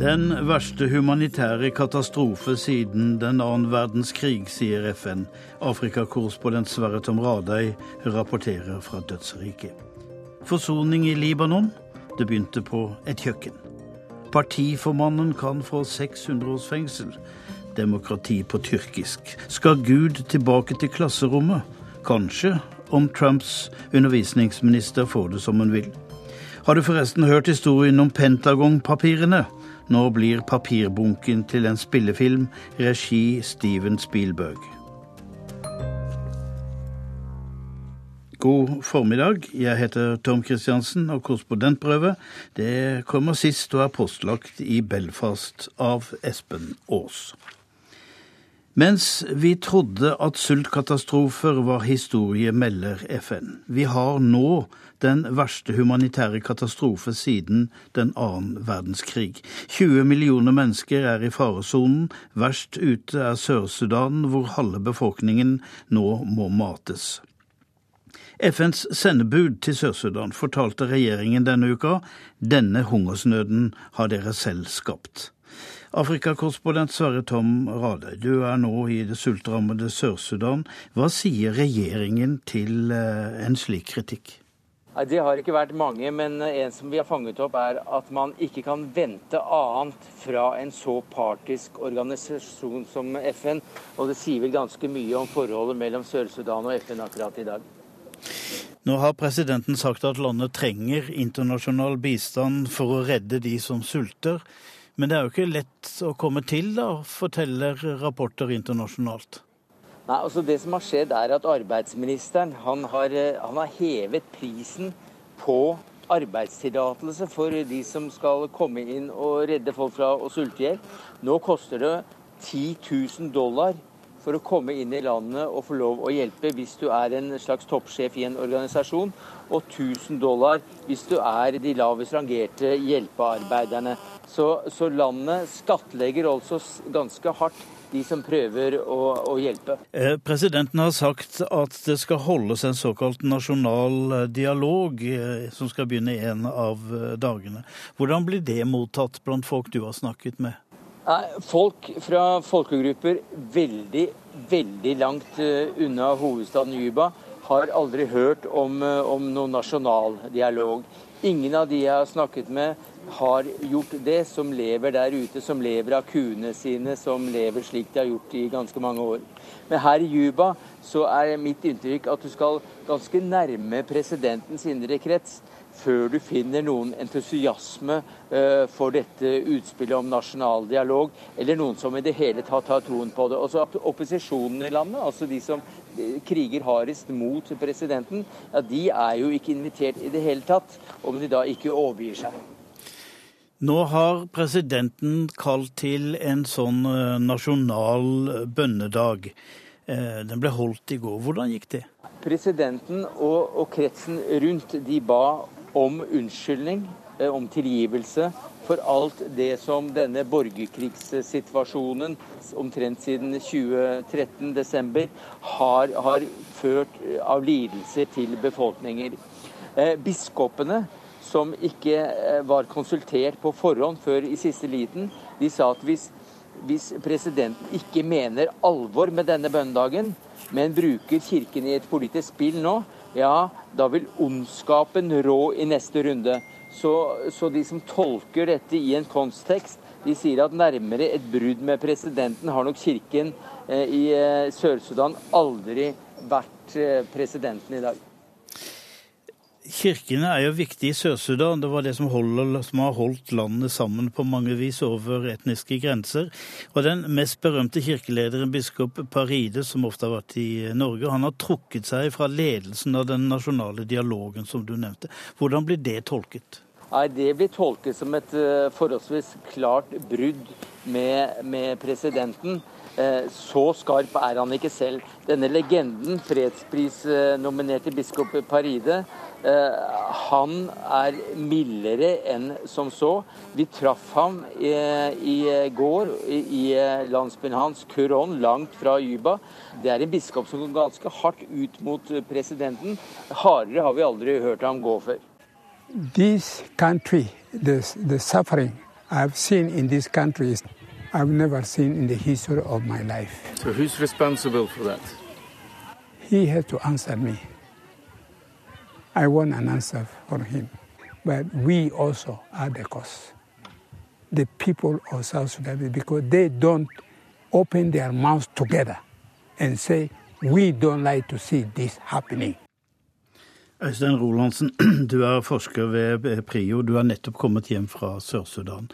Den verste humanitære katastrofe siden den annen verdenskrig, sier FN. Afrikakorrespondent Sverre Tom Radøy rapporterer fra dødsriket. Forsoning i Libanon? Det begynte på et kjøkken. Partiformannen kan få 600 års fengsel. Demokrati på tyrkisk. Skal Gud tilbake til klasserommet? Kanskje, om Trumps undervisningsminister får det som hun vil. Har du forresten hørt historien om Pentagon-papirene? Nå blir papirbunken til en spillefilm, regi Steven Spielberg. God formiddag. Jeg heter Tom Kristiansen, og korrespondentprøve det kommer sist og er postlagt i Belfast av Espen Aas. Mens vi trodde at sultkatastrofer var historie, melder FN. Vi har nå den verste humanitære katastrofe siden den annen verdenskrig. 20 millioner mennesker er i faresonen. Verst ute er Sør-Sudan, hvor halve befolkningen nå må mates. FNs sendebud til Sør-Sudan fortalte regjeringen denne uka denne hungersnøden har dere selv skapt. Afrikakorrespondent Sverre Tom Radøy, du er nå i det sultrammede Sør-Sudan. Hva sier regjeringen til eh, en slik kritikk? Det har ikke vært mange, men en som vi har fanget opp, er at man ikke kan vente annet fra en så partisk organisasjon som FN. Og det sier vel ganske mye om forholdet mellom Sør-Sudan og FN akkurat i dag. Nå har presidenten sagt at landet trenger internasjonal bistand for å redde de som sulter. Men det er jo ikke lett å komme til, da, forteller rapporter internasjonalt. Nei, altså Det som har skjedd, er at arbeidsministeren han har, han har hevet prisen på arbeidstillatelse for de som skal komme inn og redde folk fra å sulte i hjel. Nå koster det 10 000 dollar for å komme inn i landet og få lov å hjelpe hvis du er en slags toppsjef i en organisasjon, og 1000 dollar hvis du er de lavest rangerte hjelpearbeiderne. Så, så landet skattlegger altså ganske hardt de som prøver å, å, hjelpe. Eh, presidenten har sagt at det skal holdes en såkalt nasjonal eh, dialog eh, som skal begynne en av dagene. Hvordan blir det mottatt blant folk du har snakket med? Folk fra folkegrupper veldig, veldig langt unna hovedstaden Juba har aldri hørt om, om noen nasjonal dialog. Ingen av de jeg har snakket med, har gjort det, som lever der ute, som lever av kuene sine, som lever slik de har gjort i ganske mange år. Men her i Juba så er mitt inntrykk at du skal ganske nærme presidentens indre krets før du finner noen entusiasme uh, for dette utspillet om nasjonal dialog, eller noen som i det hele tatt har troen på det. Også opposisjonen i landet, altså de som eh, kriger hardest mot presidenten, ja, de er jo ikke invitert i det hele tatt, om de da ikke overgir seg. Nå har presidenten kalt til en sånn eh, nasjonal bønnedag. Eh, den ble holdt i går. Hvordan gikk det? Presidenten og, og kretsen rundt de ba om unnskyldning, eh, om tilgivelse for alt det som denne borgerkrigssituasjonen omtrent siden 2013 desember har, har ført av lidelser til befolkninger. Biskopene som ikke eh, var konsultert på forhånd før i siste liten, de sa at hvis, hvis presidenten ikke mener alvor med denne bønnedagen, men bruker Kirken i et politisk spill nå, ja, da vil ondskapen rå i neste runde. Så, så de som tolker dette i en kontekst, de sier at nærmere et brudd med presidenten har nok kirken eh, i eh, Sør-Sudan aldri vært eh, presidenten i dag. Kirkene er jo viktige i Sør-Sudan. Det var det som, holder, som, har holdt landet sammen på mange vis over etniske grenser. Og den mest berømte kirkelederen, biskop Paride, som ofte har vært i Norge, han har trukket seg fra ledelsen av den nasjonale dialogen som du nevnte. Hvordan blir det tolket? Nei, Det blir tolket som et eh, forholdsvis klart brudd med, med presidenten. Eh, så skarp er han ikke selv. Denne legenden, fredsprisnominerte biskop Paride, eh, han er mildere enn som så. Vi traff ham i, i går i landsbyen hans, Curon, langt fra Juba. Det er en biskop som går ganske hardt ut mot presidenten. Hardere har vi aldri hørt ham gå før. This country, the, the suffering I've seen in this country I've never seen in the history of my life. So who's responsible for that? He has to answer me. I want an answer for him. But we also are the cause. The people of South Sudan, because they don't open their mouths together and say, we don't like to see this happening. Øystein Rolandsen, du er forsker ved PRIO. Du har nettopp kommet hjem fra Sør-Sudan.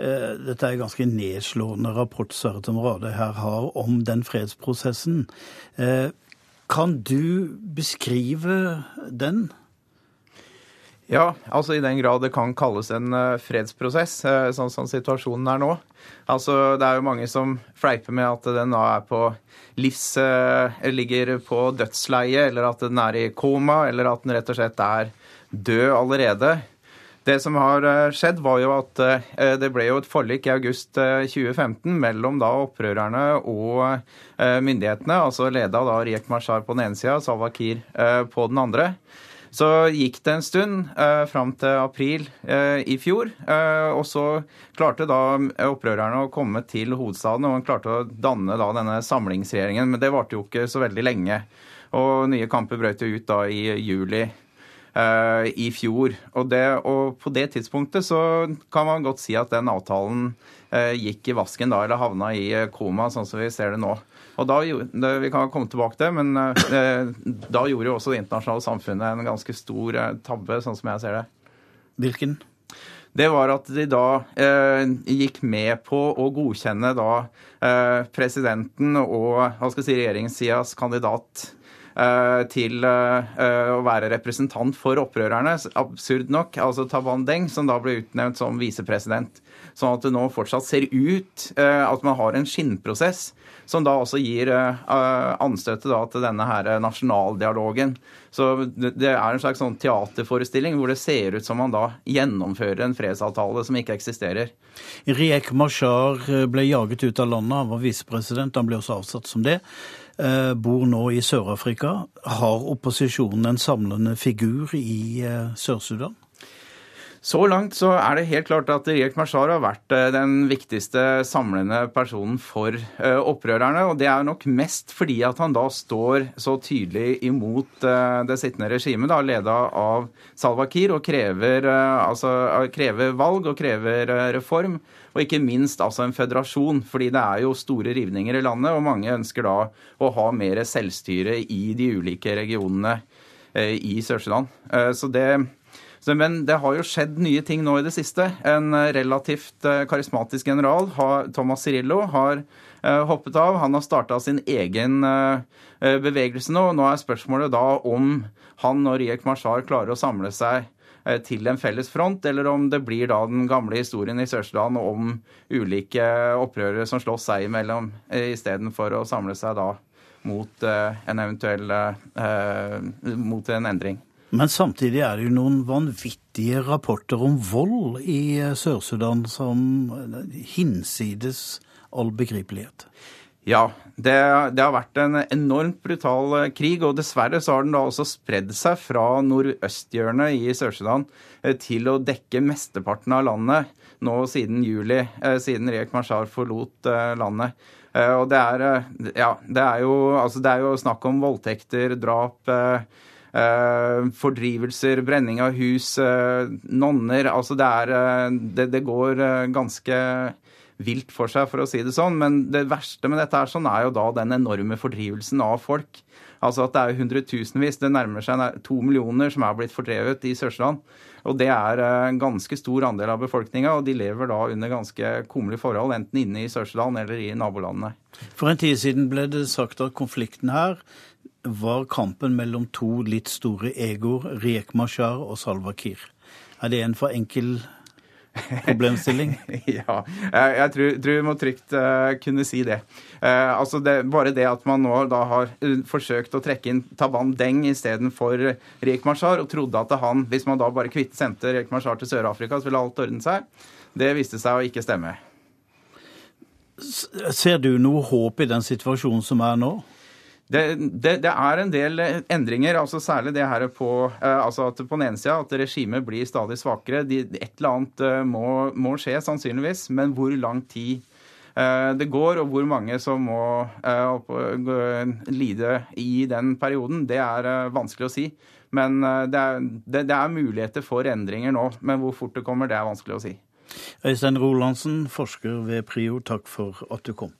Eh, dette er en ganske nedslående rapport Sverre Rade her har om den fredsprosessen. Eh, kan du beskrive den? Ja, altså i den grad det kan kalles en uh, fredsprosess, uh, sånn som situasjonen er nå. Altså, Det er jo mange som fleiper med at den da er på livs... Uh, ligger på dødsleie, eller at den er i koma, eller at den rett og slett er død allerede. Det som har skjedd, var jo at det ble jo et forlik i august 2015 mellom da opprørerne og myndighetene, altså leda da Riek Mashar på den ene sida, Salwa Kiir på den andre. Så gikk det en stund, eh, fram til april eh, i fjor. Eh, og så klarte da opprørerne å komme til hovedstaden, og man klarte å danne da denne samlingsregjeringen. Men det varte jo ikke så veldig lenge. Og nye kamper brøt jo ut da i juli eh, i fjor. Og, det, og, på det tidspunktet så kan man godt si at den avtalen eh, gikk i vasken da, eller havna i koma, sånn som vi ser det nå. Og da, Vi kan komme tilbake til men eh, da gjorde jo også det internasjonale samfunnet en ganske stor eh, tabbe, sånn som jeg ser det. Hvilken? Det var at de da eh, gikk med på å godkjenne da eh, presidenten og hva skal jeg si, regjeringssidas kandidat eh, til eh, å være representant for opprørerne. Absurd nok. Altså Taban Deng, som da ble utnevnt som visepresident. Sånn at det nå fortsatt ser ut at man har en skinnprosess som da også gir anstøtet da, til denne her nasjonaldialogen. Så det, er en slags sånn teaterforestilling hvor det ser ut som man da gjennomfører en fredsavtale som ikke eksisterer. Riek Mashar eh, ble jaget ut av landet, han var visepresident, han ble også avsatt som det. Uh, bor nå i Sør-Afrika. Har opposisjonen en samlende figur i uh, Sør-Sudan? Så langt så er det helt klart at Riek Mashar har vært eh, den viktigste samlende personen for eh, opprørerne. Og det er nok mest fordi at han da står så tydelig imot eh, det sittende regimet, da, leda av Salwa Kiir, og krever, altså, krever valg og krever reform. Og ikke minst altså en føderasjon, fordi det er jo store rivninger i landet, og mange ønsker da å ha mer selvstyre i de ulike regionene i Sør-Sudan. Så det men det har jo skjedd nye ting nå i det siste. En eh, relativt eh, karismatisk general, Thomas Cirillo, har eh, hoppet av. Han har starta sin egen bevegelse nå. Nå er spørsmålet da om han og Riek Mashar klarer å samle seg til en felles front, eller om det blir da den gamle historien i Sør-Sudan om ulike opprørere som slåss seg imellom, istedenfor å samle seg da mot en eventuell mot en endring. Men samtidig er det jo noen vanvittige rapporter om vold i eh, Sør-Sudan som eh, hinsides all begripelighet. Ja, det, det, har vært en enormt brutal eh, krig, og dessverre så har den da også spredd seg fra nordøsthjørnet i Sør-Sudan til å dekke mesteparten av landet nå siden juli, siden Riek Mashar forlot landet. Og det er, ja, det er, jo, altså det er jo snakk om voldtekter, drap fordrivelser, brenning av hus, nonner Altså det er det, det, går ganske vilt for seg, for å si det sånn. Men det verste med dette er, sånn, er jo da den enorme fordrivelsen av folk. Altså at det er hundretusenvis, det nærmer seg to millioner som er blitt fordrevet i Sør-Sudan. Og det er en ganske stor andel av befolkninga, og de lever da under ganske kummerlige forhold, enten inne i Sør-Sudan eller i nabolandene. For en tid siden ble det sagt at konflikten her var kampen mellom to litt store egoer, Riek Mashar og Salwa Kiir. Er det en for enkel problemstilling? ja, jeg tror, tror, vi må trygt uh, kunne si det. Uh, altså det, Bare det at man nå da har uh, forsøkt å trekke inn Taban Deng istedenfor Riek Mashar, og trodde at han, hvis man da bare kvitt sendte Riek Mashar til Sør-Afrika, så ville alt ordne seg, det viste seg å ikke stemme. Ser du noe håp i den situasjonen som er nå? Det, det, det, er en del endringer, altså særlig det her på altså at på den ene sida at regimet blir stadig svakere. De, et eller annet må, må, skje, sannsynligvis, men hvor lang tid det går, og hvor mange som må lide i den perioden, det er vanskelig å si. Men det er, det er muligheter for endringer nå. Men hvor fort det kommer, det er vanskelig å si. Øystein Rolandsen, forsker ved PRIO, takk for at du kom.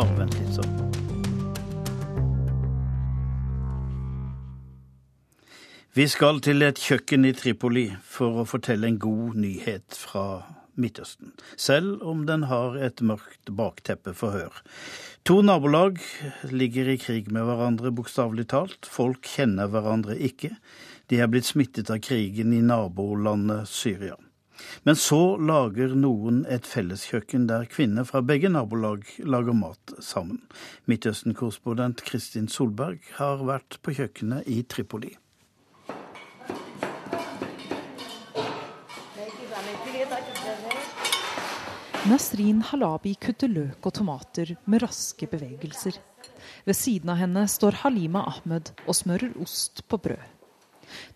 Bare vent litt, så. Vi skal til et kjøkken i Tripoli for å fortelle en god nyhet fra Midtøsten, selv om den har et mørkt bakteppe for hør. To nabolag ligger i krig med hverandre, bokstavelig talt. Folk kjenner hverandre ikke. De er blitt smittet av krigen i nabolandet Syria. Men så lager noen et felleskjøkken der kvinner fra begge nabolag lager mat sammen. Midtøsten-korrespondent Kristin Solberg har vært på kjøkkenet i Tripoli. Nasrin Halabi kutter løk og tomater med raske bevegelser. Ved siden av henne står Halima Ahmed og smører ost på brød.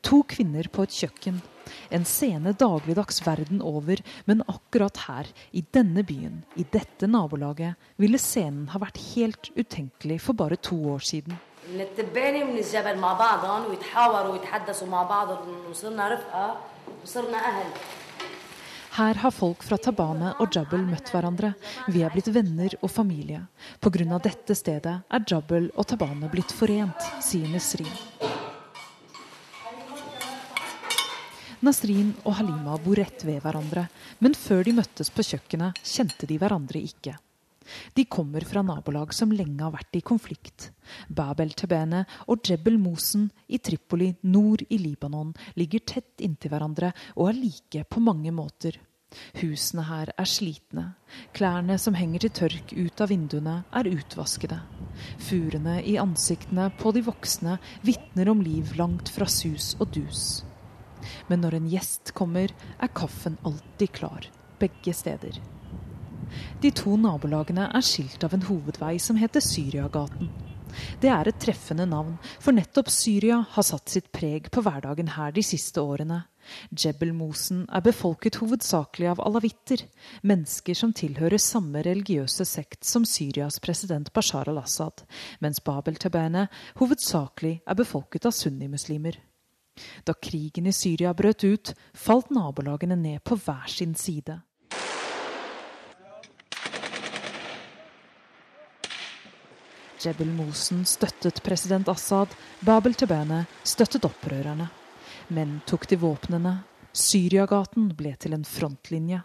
To kvinner på et kjøkken. En scene dagligdags verden over, men akkurat her, i denne byen, i dette nabolaget, ville scenen ha vært helt utenkelig for bare to år siden. Her har folk fra Tabane og Jabel møtt hverandre. Vi er blitt venner og familie. Pga. dette stedet er Jabel og Tabane blitt forent, sier Nesrin. Nasrin og Halima bor rett ved hverandre, men før de møttes på kjøkkenet, kjente de hverandre ikke. De kommer fra nabolag som lenge har vært i konflikt. Babel Tebene og Jebel Mosen i Tripoli nord i Libanon ligger tett inntil hverandre og er like på mange måter. Husene her er slitne. Klærne som henger til tørk ut av vinduene, er utvaskede. Furene i ansiktene på de voksne vitner om liv langt fra sus og dus. Men når en gjest kommer, er kaffen alltid klar. Begge steder. De to nabolagene er skilt av en hovedvei som heter Syriagaten. Det er et treffende navn, for nettopp Syria har satt sitt preg på hverdagen her de siste årene. Jebel Mosen er befolket hovedsakelig av alawitter, mennesker som tilhører samme religiøse sekt som Syrias president Bashar al-Assad, mens Babel Tabene hovedsakelig er befolket av sunnimuslimer. Da krigen i Syria brøt ut, falt nabolagene ned på hver sin side. Jebel Mosen støttet president Assad, Babel Tebene støttet opprørerne. Men tok til våpnene. Syriagaten ble til en frontlinje.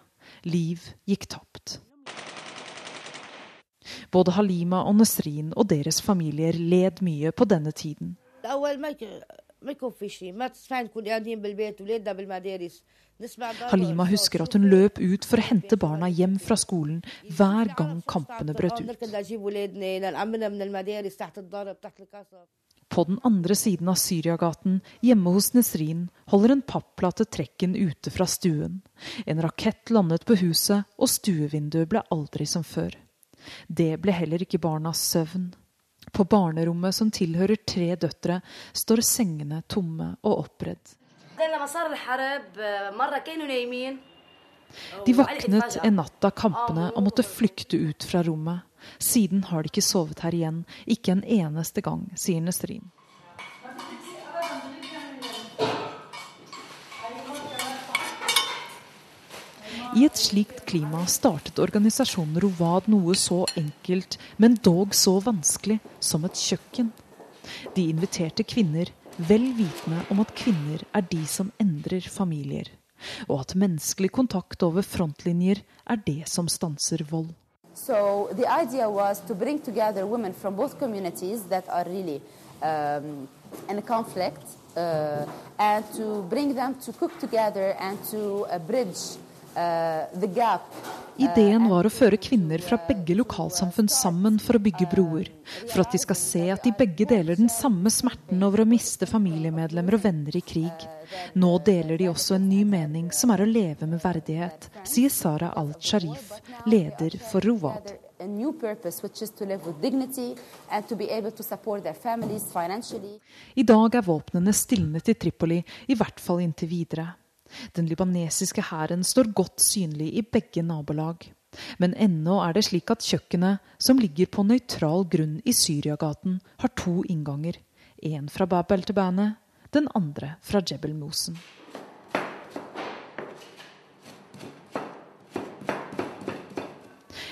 Liv gikk tapt. Både Halima og Nesrin og deres familier led mye på denne tiden. Halima husker at hun løp ut for å hente barna hjem fra skolen hver gang kampene brøt ut. På den andre siden av Syriagaten, hjemme hos Nesrin, holder en papplate trekken ute fra stuen. En rakett landet på huset, og stuevinduet ble aldri som før. Det ble heller ikke barnas søvn. På barnerommet som tilhører tre døtre, står sengene tomme og oppredd. De våknet en natt av kampene og måtte flykte ut fra rommet. Siden har de ikke sovet her igjen, ikke en eneste gang, sier Nesrin. I et slikt klima startet organisasjonen Rovad noe så enkelt, men dog så vanskelig, som et kjøkken. De inviterte kvinner, vel vitende om at kvinner er de som endrer familier, og at menneskelig kontakt over frontlinjer er det som stanser vold. So the idea was to bring together women from both communities that are really um, in conflict, uh, and to bring them to cook together and to uh, bridge Ideen var å føre kvinner fra begge lokalsamfunn sammen for å bygge broer. For at de skal se at de begge deler den samme smerten over å miste familiemedlemmer og venner i krig. Nå deler de også en ny mening, som er å leve med verdighet, sier Sara Al-Sharif, leder for financially. I dag er våpnene stilnet i Tripoli, i hvert fall inntil videre. Den libanesiske hæren står godt synlig i begge nabolag. Men ennå er det slik at kjøkkenet, som ligger på nøytral grunn i Syriagaten, har to innganger. En fra Bab el-Tebane, den andre fra Jebel Mosen.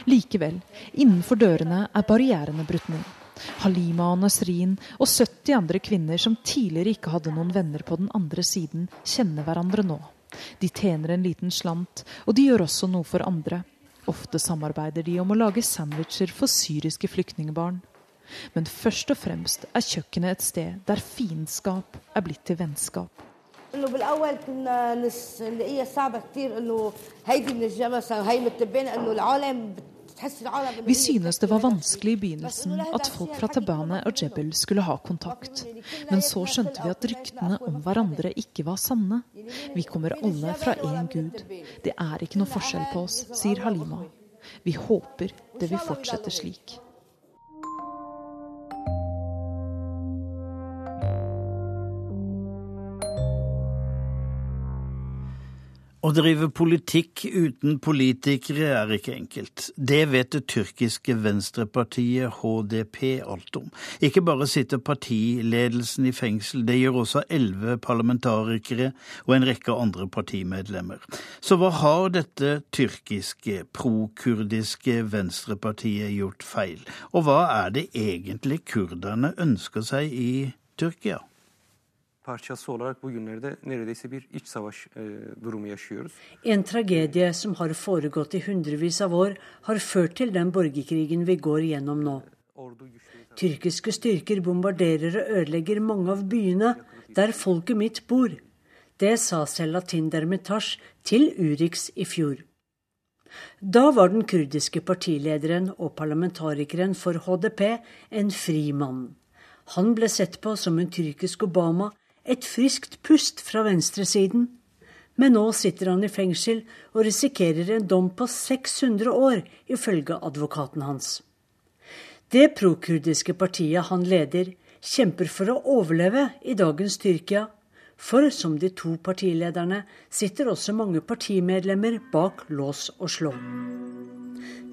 Likevel, innenfor dørene er barrierene brutt ned. Halima og Nasrin og 70 andre kvinner som tidligere ikke hadde noen venner på den andre siden, kjenner hverandre nå. De tjener en liten slant, og de gjør også noe for andre. Ofte samarbeider de om å lage sandwicher for syriske flyktningbarn. Men først og fremst er kjøkkenet et sted der fiendskap er blitt til vennskap. انه بالاول كنا نس... نلاقيها صعبه كثير انه هيدي من الجبل مثلا هي متبانه انه العالم بتحس العالم إنه vi synes det var vanskelig i begynnelsen at folk fra Tabane og Jebel skulle ha kontakt. Men så skjønte vi at ryktene om hverandre ikke var sanne. Vi kommer alle fra én gud. Det er ikke noe forskjell på oss, sier Halima. Vi håper det vil fortsette slik. Å drive politikk uten politikere er ikke enkelt. Det vet det tyrkiske venstrepartiet HDP alt om. Ikke bare sitter partiledelsen i fengsel, det gjør også elleve parlamentarikere og en rekke andre partimedlemmer. Så hva har dette tyrkiske, prokurdiske venstrepartiet gjort feil? Og hva er det egentlig kurderne ønsker seg i Tyrkia? Parçası olarak bugünlerde neredeyse bir iç savaş e, durumu yaşıyoruz. En tragedie som har foregått i hundrevis av år, har ført til den borgerkrigen vi går igjennom nå. Tyrkiske styrker bombarderer og ødelegger mange av byene der folket mitt bor. Det sa Selatin Dermetash til Urix i fjor. Da var den kurdiske partilederen og parlamentarikeren for HDP en fri mann. Han ble sett på som en tyrkisk Obama, et friskt pust fra venstresiden. Men nå sitter han i fengsel og risikerer en dom på 600 år, ifølge advokaten hans. Det prokurdiske partiet han leder, kjemper for å overleve i dagens Tyrkia. For som de to partilederne sitter også mange partimedlemmer bak lås og slå.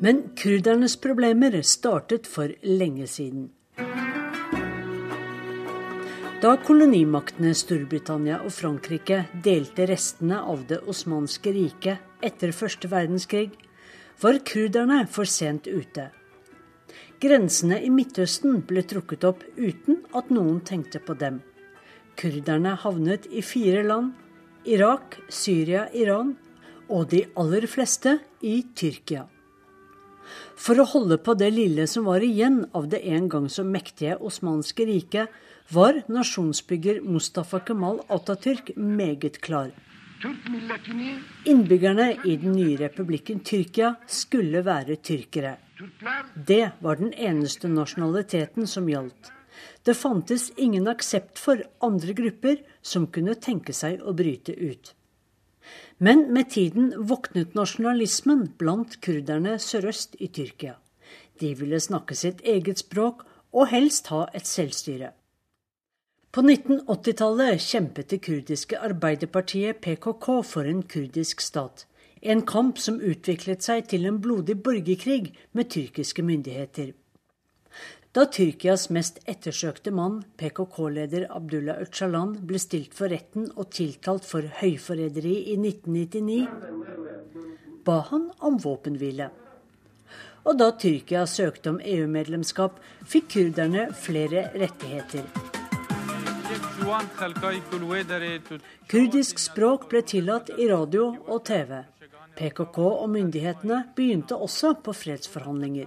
Men kurdernes problemer startet for lenge siden. Da kolonimaktene Storbritannia og Frankrike delte restene av det osmanske riket etter første verdenskrig, var kurderne for sent ute. Grensene i Midtøsten ble trukket opp uten at noen tenkte på dem. Kurderne havnet i fire land Irak, Syria, Iran og de aller fleste i Tyrkia. For å holde på det lille som var igjen av det en gang så mektige osmanske riket, var nasjonsbygger Mustafa Kemal Atatürk meget klar. Innbyggerne i den nye republikken Tyrkia skulle være tyrkere. Det var den eneste nasjonaliteten som gjaldt. Det fantes ingen aksept for andre grupper som kunne tenke seg å bryte ut. Men med tiden våknet nasjonalismen blant kurderne sørøst i Tyrkia. De ville snakke sitt eget språk og helst ha et selvstyre. På 1980-tallet kjempet det kurdiske arbeiderpartiet PKK for en kurdisk stat. En kamp som utviklet seg til en blodig borgerkrig med tyrkiske myndigheter. Da Tyrkias mest ettersøkte mann, PKK-leder Abdullah Öcalan, ble stilt for retten og tiltalt for høyforræderi i 1999, ba han om våpenhvile. Og da Tyrkia søkte om EU-medlemskap, fikk kurderne flere rettigheter. Kurdisk språk ble tillatt i radio og TV. PKK og myndighetene begynte også på fredsforhandlinger.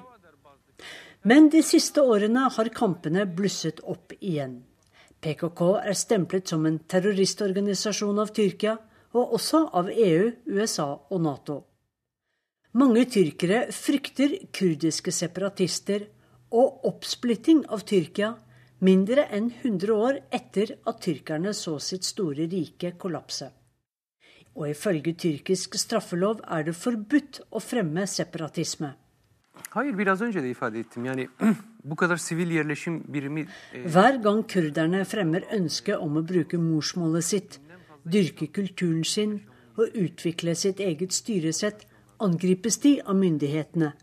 Men de siste årene har kampene blusset opp igjen. PKK er stemplet som en terroristorganisasjon av Tyrkia, og også av EU, USA og Nato. Mange tyrkere frykter kurdiske separatister og oppsplitting av Tyrkia mindre enn 100 år etter at tyrkerne så sitt store rike kollapse. Og ifølge tyrkisk straffelov er det forbudt å fremme separatisme. E, Hver gang kurderne fremmer ønske om å bruke morsmålet sitt, dyrke kulturen sin og utvikle sitt eget styresett, angripes de av myndighetene.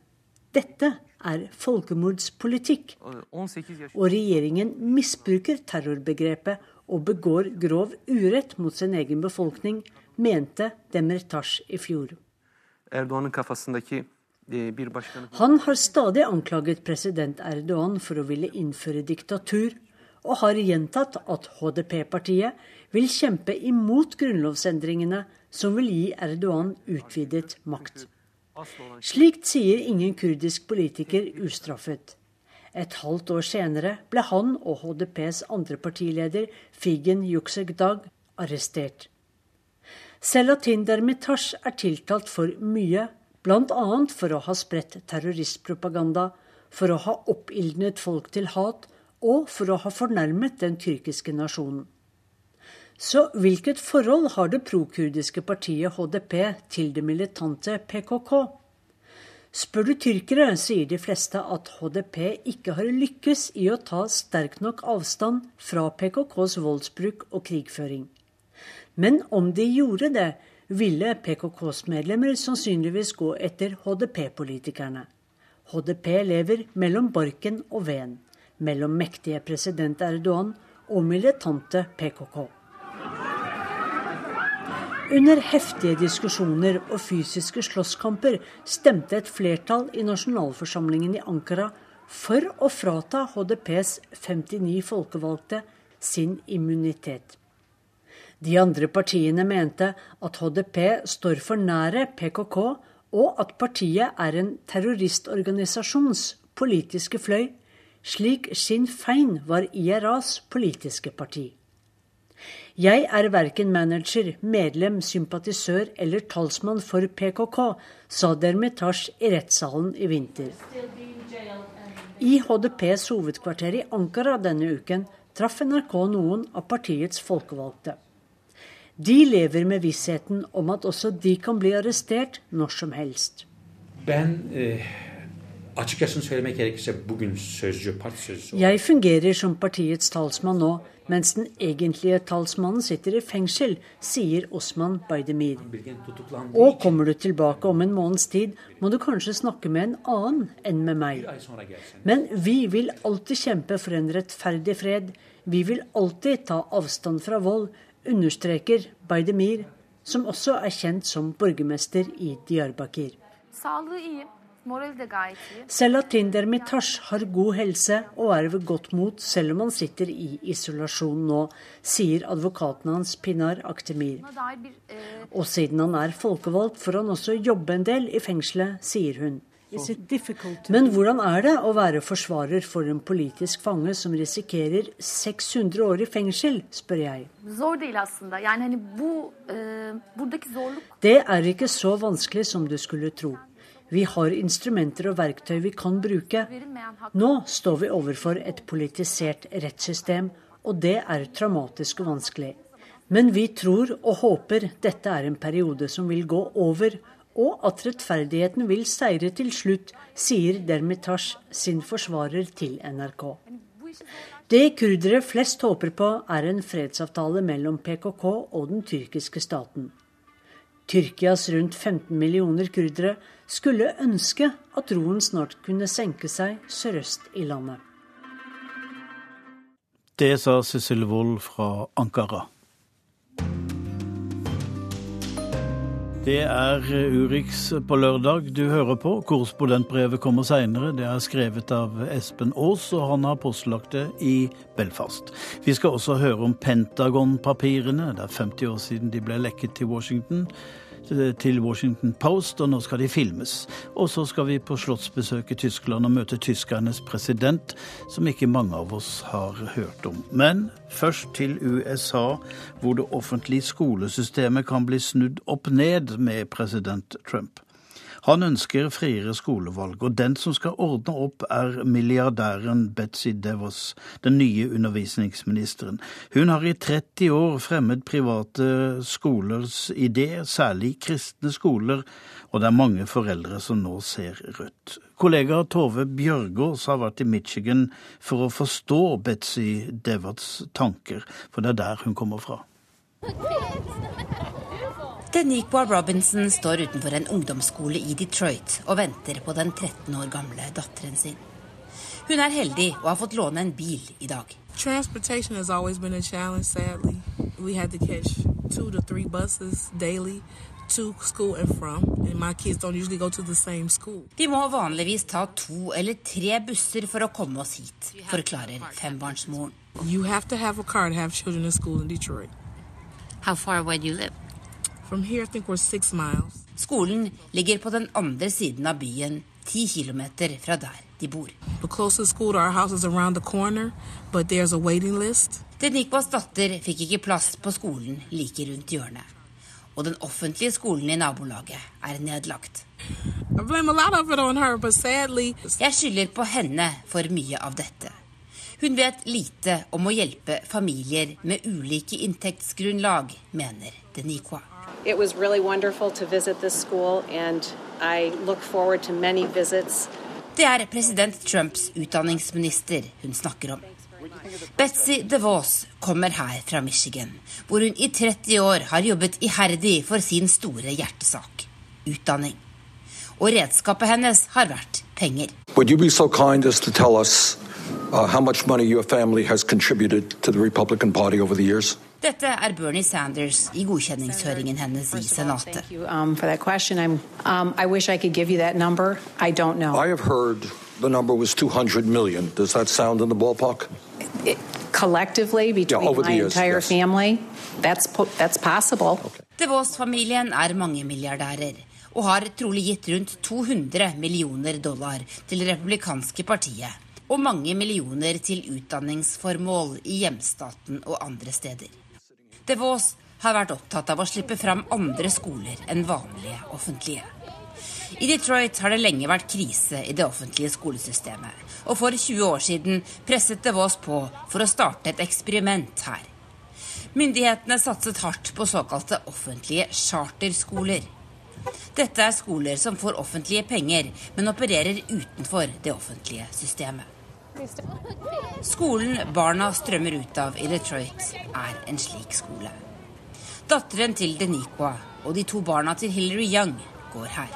Dette er folkemordspolitikk, og regjeringen misbruker terrorbegrepet og begår grov urett mot sin egen befolkning, mente Demirtas i fjor. E, Han har stadig anklaget president Erdogan for å ville innføre diktatur, og har gjentatt at HDP-partiet vil kjempe imot grunnlovsendringene som vil gi Erdogan utvidet makt. Slikt sier ingen kurdisk politiker ustraffet. Et halvt år senere ble han og HDPs andre partileder Figen Yuksekdag arrestert. Selatin Mitash er tiltalt for mye, bl.a. for å ha spredt terroristpropaganda, for å ha oppildnet folk til hat og for å ha fornærmet den tyrkiske nasjonen. Så hvilket forhold har det prokurdiske partiet HDP til det militante PKK? Spør du tyrkere, sier de fleste at HDP ikke har lykkes i å ta sterk nok avstand fra PKKs voldsbruk og krigføring. Men om de gjorde det, ville PKKs medlemmer sannsynligvis gå etter HDP-politikerne. HDP lever mellom barken og veden, mellom mektige president Erdogan og militante PKK. Under heftige diskusjoner og fysiske slåsskamper stemte et flertall i nasjonalforsamlingen i Ankara for å frata HDPs 59 folkevalgte sin immunitet. De andre partiene mente at HDP står for nære PKK, og at partiet er en terroristorganisasjons politiske fløy, slik Sinn Fein var IRAs politiske parti. Jeg er verken manager, medlem, sympatisør eller talsmann for PKK, sa Dermitash i rettssalen i vinter. I HDPs hovedkvarter i Ankara denne uken traff NRK noen av partiets folkevalgte. De lever med vissheten om at også de kan bli arrestert når som helst. Ben e, açıkçası söylemek gerekirse bugün sözcü, parti sözcüsü Jeg fungerer som partiets talsmann nå, mens den egentlige talsmannen sitter i fengsel, sier Osman Baydemir. Og kommer du tilbake om en måneds tid, må du kanskje snakke med en annen enn med meg. Men vi vil alltid kjempe for en rettferdig fred. Vi vil alltid ta avstand fra vold, understreker Baydemir, som også er kjent som borgermester i Diyarbakir. Sağlığı iyi. Iyi. Selatin Dermitash har god helse og er ved godt mot selv om han sitter i isolasjon nå, sier advokaten hans Pinar Aktemir. Og siden han er folkevalgt, får han også jobbe en del i fengselet, sier hun. Men hvordan er det å være forsvarer for en politisk fange som risikerer 600 år i fengsel, spør jeg. zor değil aslında. Yani hani bu e, buradaki zorluk Det er ikke så vanskelig som du skulle tro. Vi har instrumenter og verktøy vi kan bruke. Nå står vi overfor et politisert rettssystem, og det er traumatisk og vanskelig. Men vi tror og håper dette er en periode som vil gå over, og at rettferdigheten vil seire til slutt, sier Dermitash sin forsvarer til NRK. Det kurdere flest håper på, er en fredsavtale mellom PKK og den tyrkiske staten. Tyrkias rundt 15 millioner kurdere skulle ønske at roen snart kunne senke seg sørøst i landet. Det sa Sissel Wold fra Ankara. Det er Urix på lørdag du hører på. Korrespondentbrevet kommer seinere. Det er skrevet av Espen Aas, og han har postlagt det i Belfast. Vi skal også høre om Pentagon-papirene. Det er 50 år siden de ble lekket til Washington til Washington Post, og nå skal de filmes. Og så skal vi på slottsbesøk i Tyskland og møte tyskernes president, som ikke mange av oss har hørt om. Men først til USA, hvor det offentlige skolesystemet kan bli snudd opp ned med president Trump. Han ønsker friere skolevalg, og den som skal ordne opp, er milliardæren Betzy DeVos, den nye undervisningsministeren. Hun har i 30 år fremmet private skolers idé, særlig kristne skoler, og det er mange foreldre som nå ser rødt. Kollega Tove Bjørgaas har vært i Michigan for å forstå Betzy DeVots tanker, for det er der hun kommer fra. Deniqua Robinson står utenfor en ungdomsskole i Detroit og venter på den 13 år gamle datteren sin. Hun er heldig og har fått låne en bil i dag. Transportation has always been a challenge, sadly. We had to catch two to three buses daily to school and from, and my kids don't usually go to the same school. Vi må vanligvis ta to eller tre busser for å komme oss hit, forklarer fembarnsmoren. You have to have a car to have children in school in Detroit. How far away do you live? Here. Skolen ligger på den andre siden av byen, ti kilometer fra der de bor. Corner. Denikwas datter fikk ikke plass på skolen like rundt hjørnet. Og den offentlige skolen i nabolaget er nedlagt. I blame a lot of it on her, sadly Jeg skylder på henne for mye av dette. Hun vet lite om å hjelpe familier med ulike inntektsgrunnlag, mener Denikwa. It was really wonderful to visit this school, and I look forward to many visits. Det er president Trumps utdanningsminister hun snakker om. Betzy DeVos kommer her fra Michigan, hvor hun i 30 år har jobbet iherdig for sin store hjertesak utdanning. Og redskapet hennes har vært penger. Would you be so kind as to tell us uh, how much money your family has contributed to the Republican Party over the years? Dette er Bernie Sanders i godkjenningshøringen hennes i Senatet. Thank you um, for that question. Um, I wish I could give you that number. I don't know. I have heard the number was 200 million. Does that sound in the ballpark? It, collectively, between over the my years, entire yes. family, that's that's possible. DeVos-familien er mangemilliardærer og har trolig gitt rundt 200 millioner dollar til det republikanske partiet og mange millioner til utdanningsformål i hjemstaten og andre steder. DeVos har vært opptatt av å slippe fram andre skoler enn vanlige offentlige. I Detroit har det lenge vært krise i det offentlige skolesystemet, og for 20 år siden presset DeVos på for å starte et eksperiment her. Myndighetene satset hardt på såkalte offentlige charterskoler. Dette er skoler som får offentlige penger, men opererer utenfor det offentlige systemet. Skolen barna strømmer ut av i Detroit, er en slik skole. Datteren til Deniqua og de to barna til Hillary Young går her.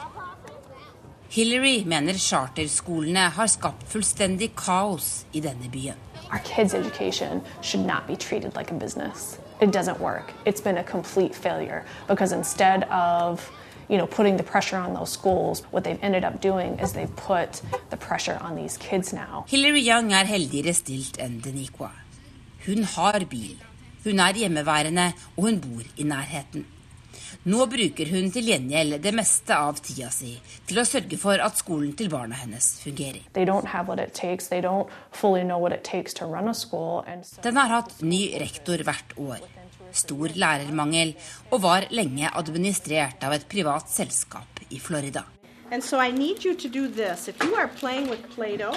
Hillary mener charterskolene har skapt fullstendig kaos i denne byen. Our kids' education should not be treated like a business. It doesn't work. It's been a complete failure because instead of you know, putting the pressure on those schools, what they've ended up doing is they've put the pressure on these kids now. Hillary Young er heldigere stilt enn Deniqua. Hun har bil, hun er hjemmeværende, og hun bor i nærheten. Nå bruker hun til gjengjeld det meste av tida si til å sørge for at skolen til barna hennes fungerer. They don't have what it takes. They don't fully know what it takes to run a school. And so Den har hatt ny rektor hvert år, stor lærermangel og var lenge administrert av et privat selskap i Florida. So I need you to do this. If you are playing with Play-Doh,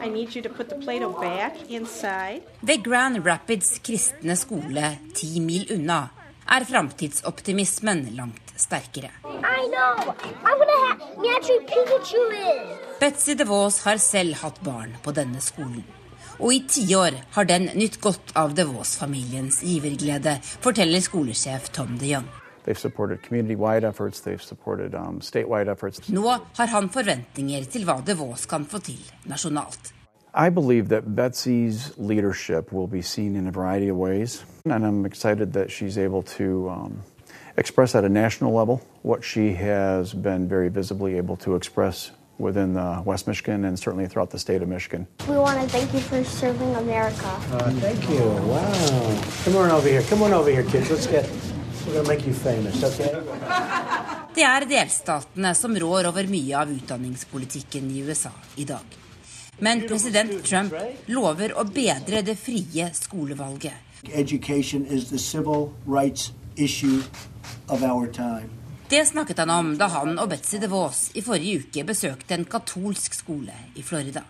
I need you to put the Play-Doh back inside. Ved Grand Rapids kristne skole ti mil unna er framtidsoptimismen langt sterkere. I. I want to have Matthew Pikachu is. Betzy DeVos har selv hatt barn på denne skolen. Og i tiår har den nytt godt av DeVos-familiens giverglede, forteller skolesjef Tom de Jong. Supported um. Nå har han forventninger til hva DeVos kan få til nasjonalt. I believe that Betsy's leadership will be seen in a variety of ways, and I'm excited that she's able to um, express at a national level what she has been very visibly able to express within uh, West Michigan and certainly throughout the state of Michigan. We want to thank you for serving America. Uh, thank you. Wow. Come on over here. Come on over here, kids. Let's get. We're gonna make you famous, okay? Det er delstatene som rår over mye av utdanningspolitikken i USA i dag. Men president Trump lover å bedre det frie skolevalget. Education is the civil rights issue of our time. Det snakket han om da han og Betzy DeVos i forrige uke besøkte en katolsk skole i Florida.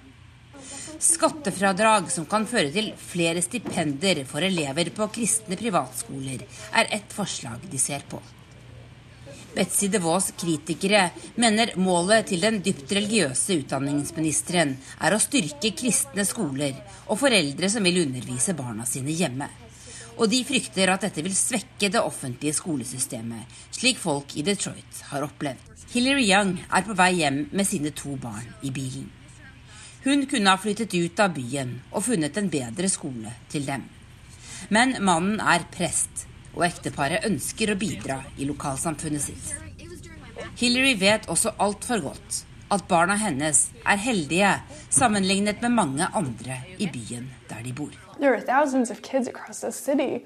Skattefradrag som kan føre til flere stipender for elever på kristne privatskoler, er ett forslag de ser på. Betzy DeVos kritikere mener målet til den dypt religiøse utdanningsministeren er å styrke kristne skoler og foreldre som vil undervise barna sine hjemme. Og de frykter at dette vil svekke det offentlige skolesystemet, slik folk i Detroit har opplevd. Hillary Young er på vei hjem med sine to barn i bilen. Hun kunne ha flyttet ut av byen og funnet en bedre skole til dem. Men mannen er prest, og ekteparet ønsker å bidra i lokalsamfunnet sitt. Hillary vet også altfor godt at barna hennes er heldige sammenlignet med mange andre i byen der de bor. There are thousands of kids across the city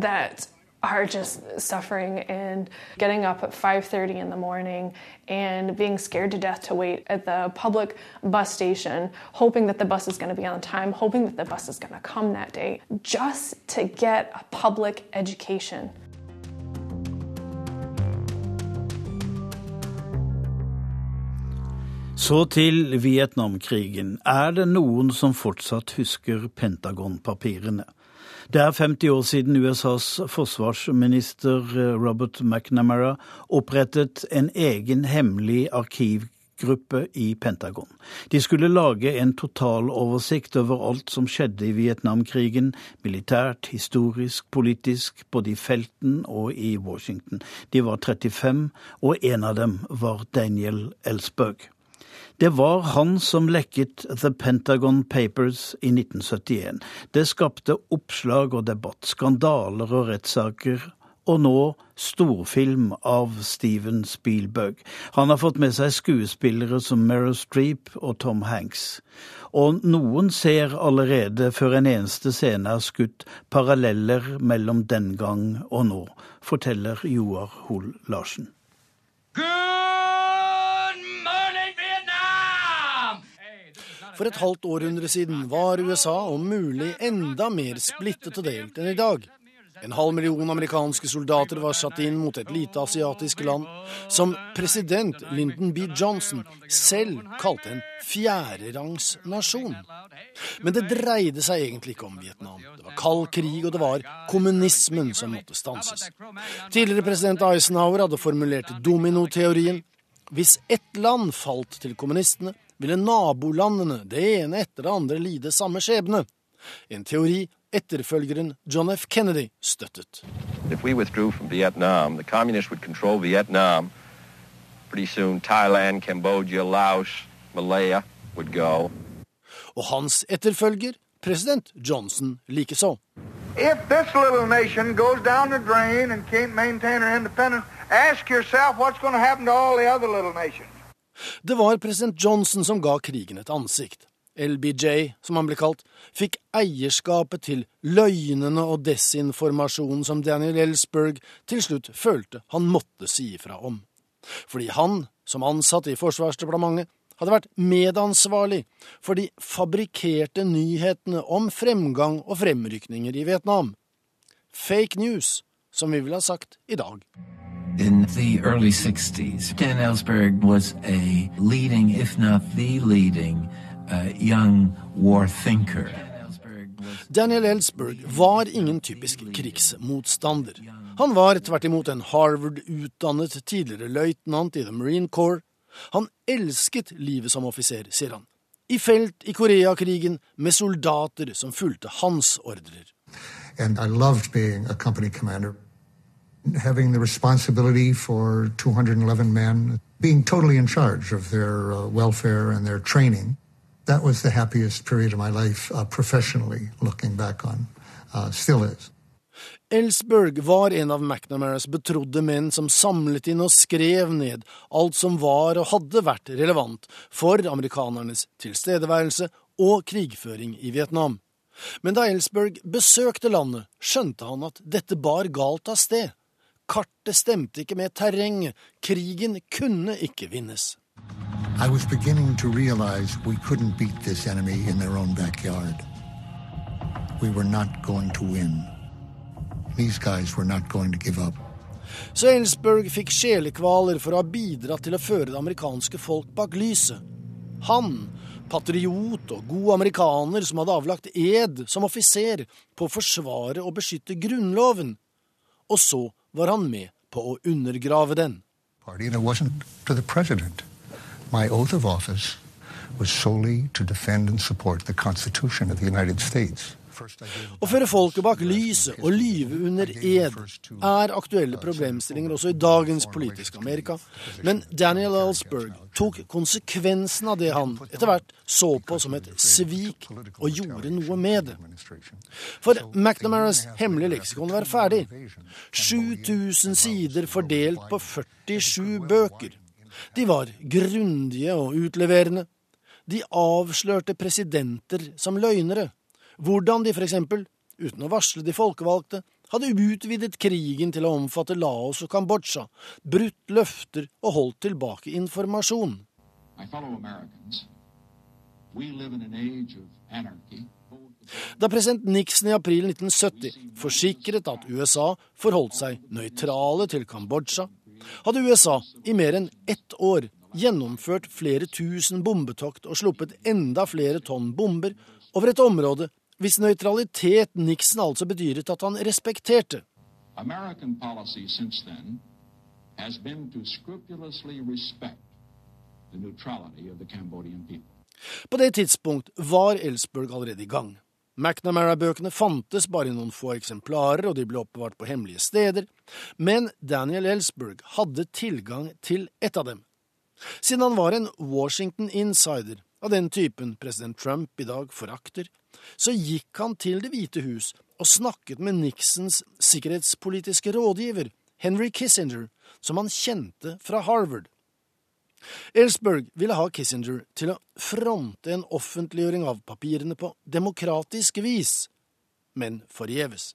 that are just suffering and getting up at 5:30 in the morning and being scared to death to wait at the public bus station hoping that the bus is going to be on time hoping that the bus is going to come that day just to get a public education Så til Vietnamkrigen. Er det noen som fortsatt husker Pentagon-papirene? Det er 50 år siden USAs forsvarsminister eh, Robert McNamara opprettet en egen hemmelig arkivgruppe i Pentagon. De skulle lage en totaloversikt over alt som skjedde i Vietnamkrigen, militært, historisk, politisk, både i felten og i Washington. De var 35, og en av dem var Daniel Ellsberg. Det var han som lekket The Pentagon Papers i 1971. Det skapte oppslag og debatt, skandaler og rettssaker, og nå storfilm av Steven Spielberg. Han har fått med seg skuespillere som Meryl Streep og Tom Hanks. Og noen ser allerede, før en eneste scene er skutt, paralleller mellom den gang og nå, forteller Joar Hoel Larsen. For et halvt århundre siden var USA om mulig enda mer splittet og delt enn i dag. En halv million amerikanske soldater var satt inn mot et lite asiatisk land som president Lyndon B. Johnson selv kalte en fjerderangs-nasjon. Men det dreide seg egentlig ikke om Vietnam. Det var kald krig, og det var kommunismen som måtte stanses. Tidligere president Eisenhower hadde formulert dominoteorien. Hvis ett land falt til kommunistene, ville nabolandene det ene etter det andre lide samme skjebne. En teori etterfølgeren John F. Kennedy støttet. If we withdrew from Vietnam, the communists would control Vietnam. Pretty soon Thailand, Cambodia, Laos, Malaya would go. Og hans etterfølger, president Johnson, likeså. If this little nation goes down the drain and can't maintain her independence, ask yourself what's going to happen to all the other little nations. Det var president Johnson som ga krigen et ansikt. LBJ, som han ble kalt, fikk eierskapet til løgnene og desinformasjonen som Daniel Ellsberg til slutt følte han måtte si ifra om. Fordi han, som ansatt i Forsvarsdepartementet, hadde vært medansvarlig for de fabrikkerte nyhetene om fremgang og fremrykninger i Vietnam. Fake news, som vi ville ha sagt i dag. In the early 60s, Dan Ellsberg was a leading, if not the leading, uh, young war thinker. Daniel Ellsberg var ingen typisk krigsmotstander. Han var tvert imot en Harvard-utdannet tidligere løytnant i The Marine Corps. Han elsket livet som offiser, sier han. I felt i Koreakrigen med soldater som fulgte hans ordrer. And I loved being a company commander having the responsibility for 211 men, being totally in charge of their uh, welfare and their training. That was the happiest period of my life uh, professionally, looking back on. Uh, still is. Ellsberg var en av McNamaras betrodde menn som samlet inn og skrev ned alt som var og hadde vært relevant for amerikanernes tilstedeværelse og krigføring i Vietnam. Men da Ellsberg besøkte landet, skjønte han at dette bar galt av sted. Kartet stemte ikke med terrenget. Krigen kunne ikke vinnes. I was beginning to realize we couldn't beat this enemy in their own backyard. We were not going to win. These guys were not going to give up. Så Ellsberg fikk sjelekvaler for å ha bidratt til å føre det amerikanske folk bak lyset. Han, patriot og god amerikaner som hadde avlagt ed som offiser på å forsvare og beskytte Grunnloven. Og så var han med på å undergrave den. Was. Å føre folket bak lyset og lyve under ed er aktuelle problemstillinger også i dagens politiske Amerika. Men Daniel Ellsberg tok konsekvensen av det han etter hvert så på som et svik, og gjorde noe med det. For McNamaras hemmelige leksikon var ferdig. 7000 sider fordelt på 47 bøker. De var grundige og utleverende. De avslørte presidenter som løgnere. Hvordan de f.eks., uten å varsle de folkevalgte, hadde utvidet krigen til å omfatte Laos og Kambodsja, brutt løfter og holdt tilbake informasjon. Da president Nixon i april 1970 forsikret at USA forholdt seg nøytrale til Kambodsja, hadde USA i mer enn ett år gjennomført flere tusen bombetokt og sluppet enda flere tonn bomber over et område hvis nøytralitet Nixon altså bedyret at han respekterte. American policy since then has been to scrupulously respect the neutrality of the Cambodian people. På det tidspunkt var Ellsberg allerede i gang. McNamara-bøkene fantes bare i noen få eksemplarer, og de ble oppbevart på hemmelige steder, men Daniel Ellsberg hadde tilgang til ett av dem. Siden han var en Washington insider, av den typen president Trump i dag forakter, så gikk han til Det hvite hus og snakket med Nixons sikkerhetspolitiske rådgiver, Henry Kissinger, som han kjente fra Harvard. Ellsberg ville ha Kissinger til å fronte en offentliggjøring av papirene på demokratisk vis, men forgjeves.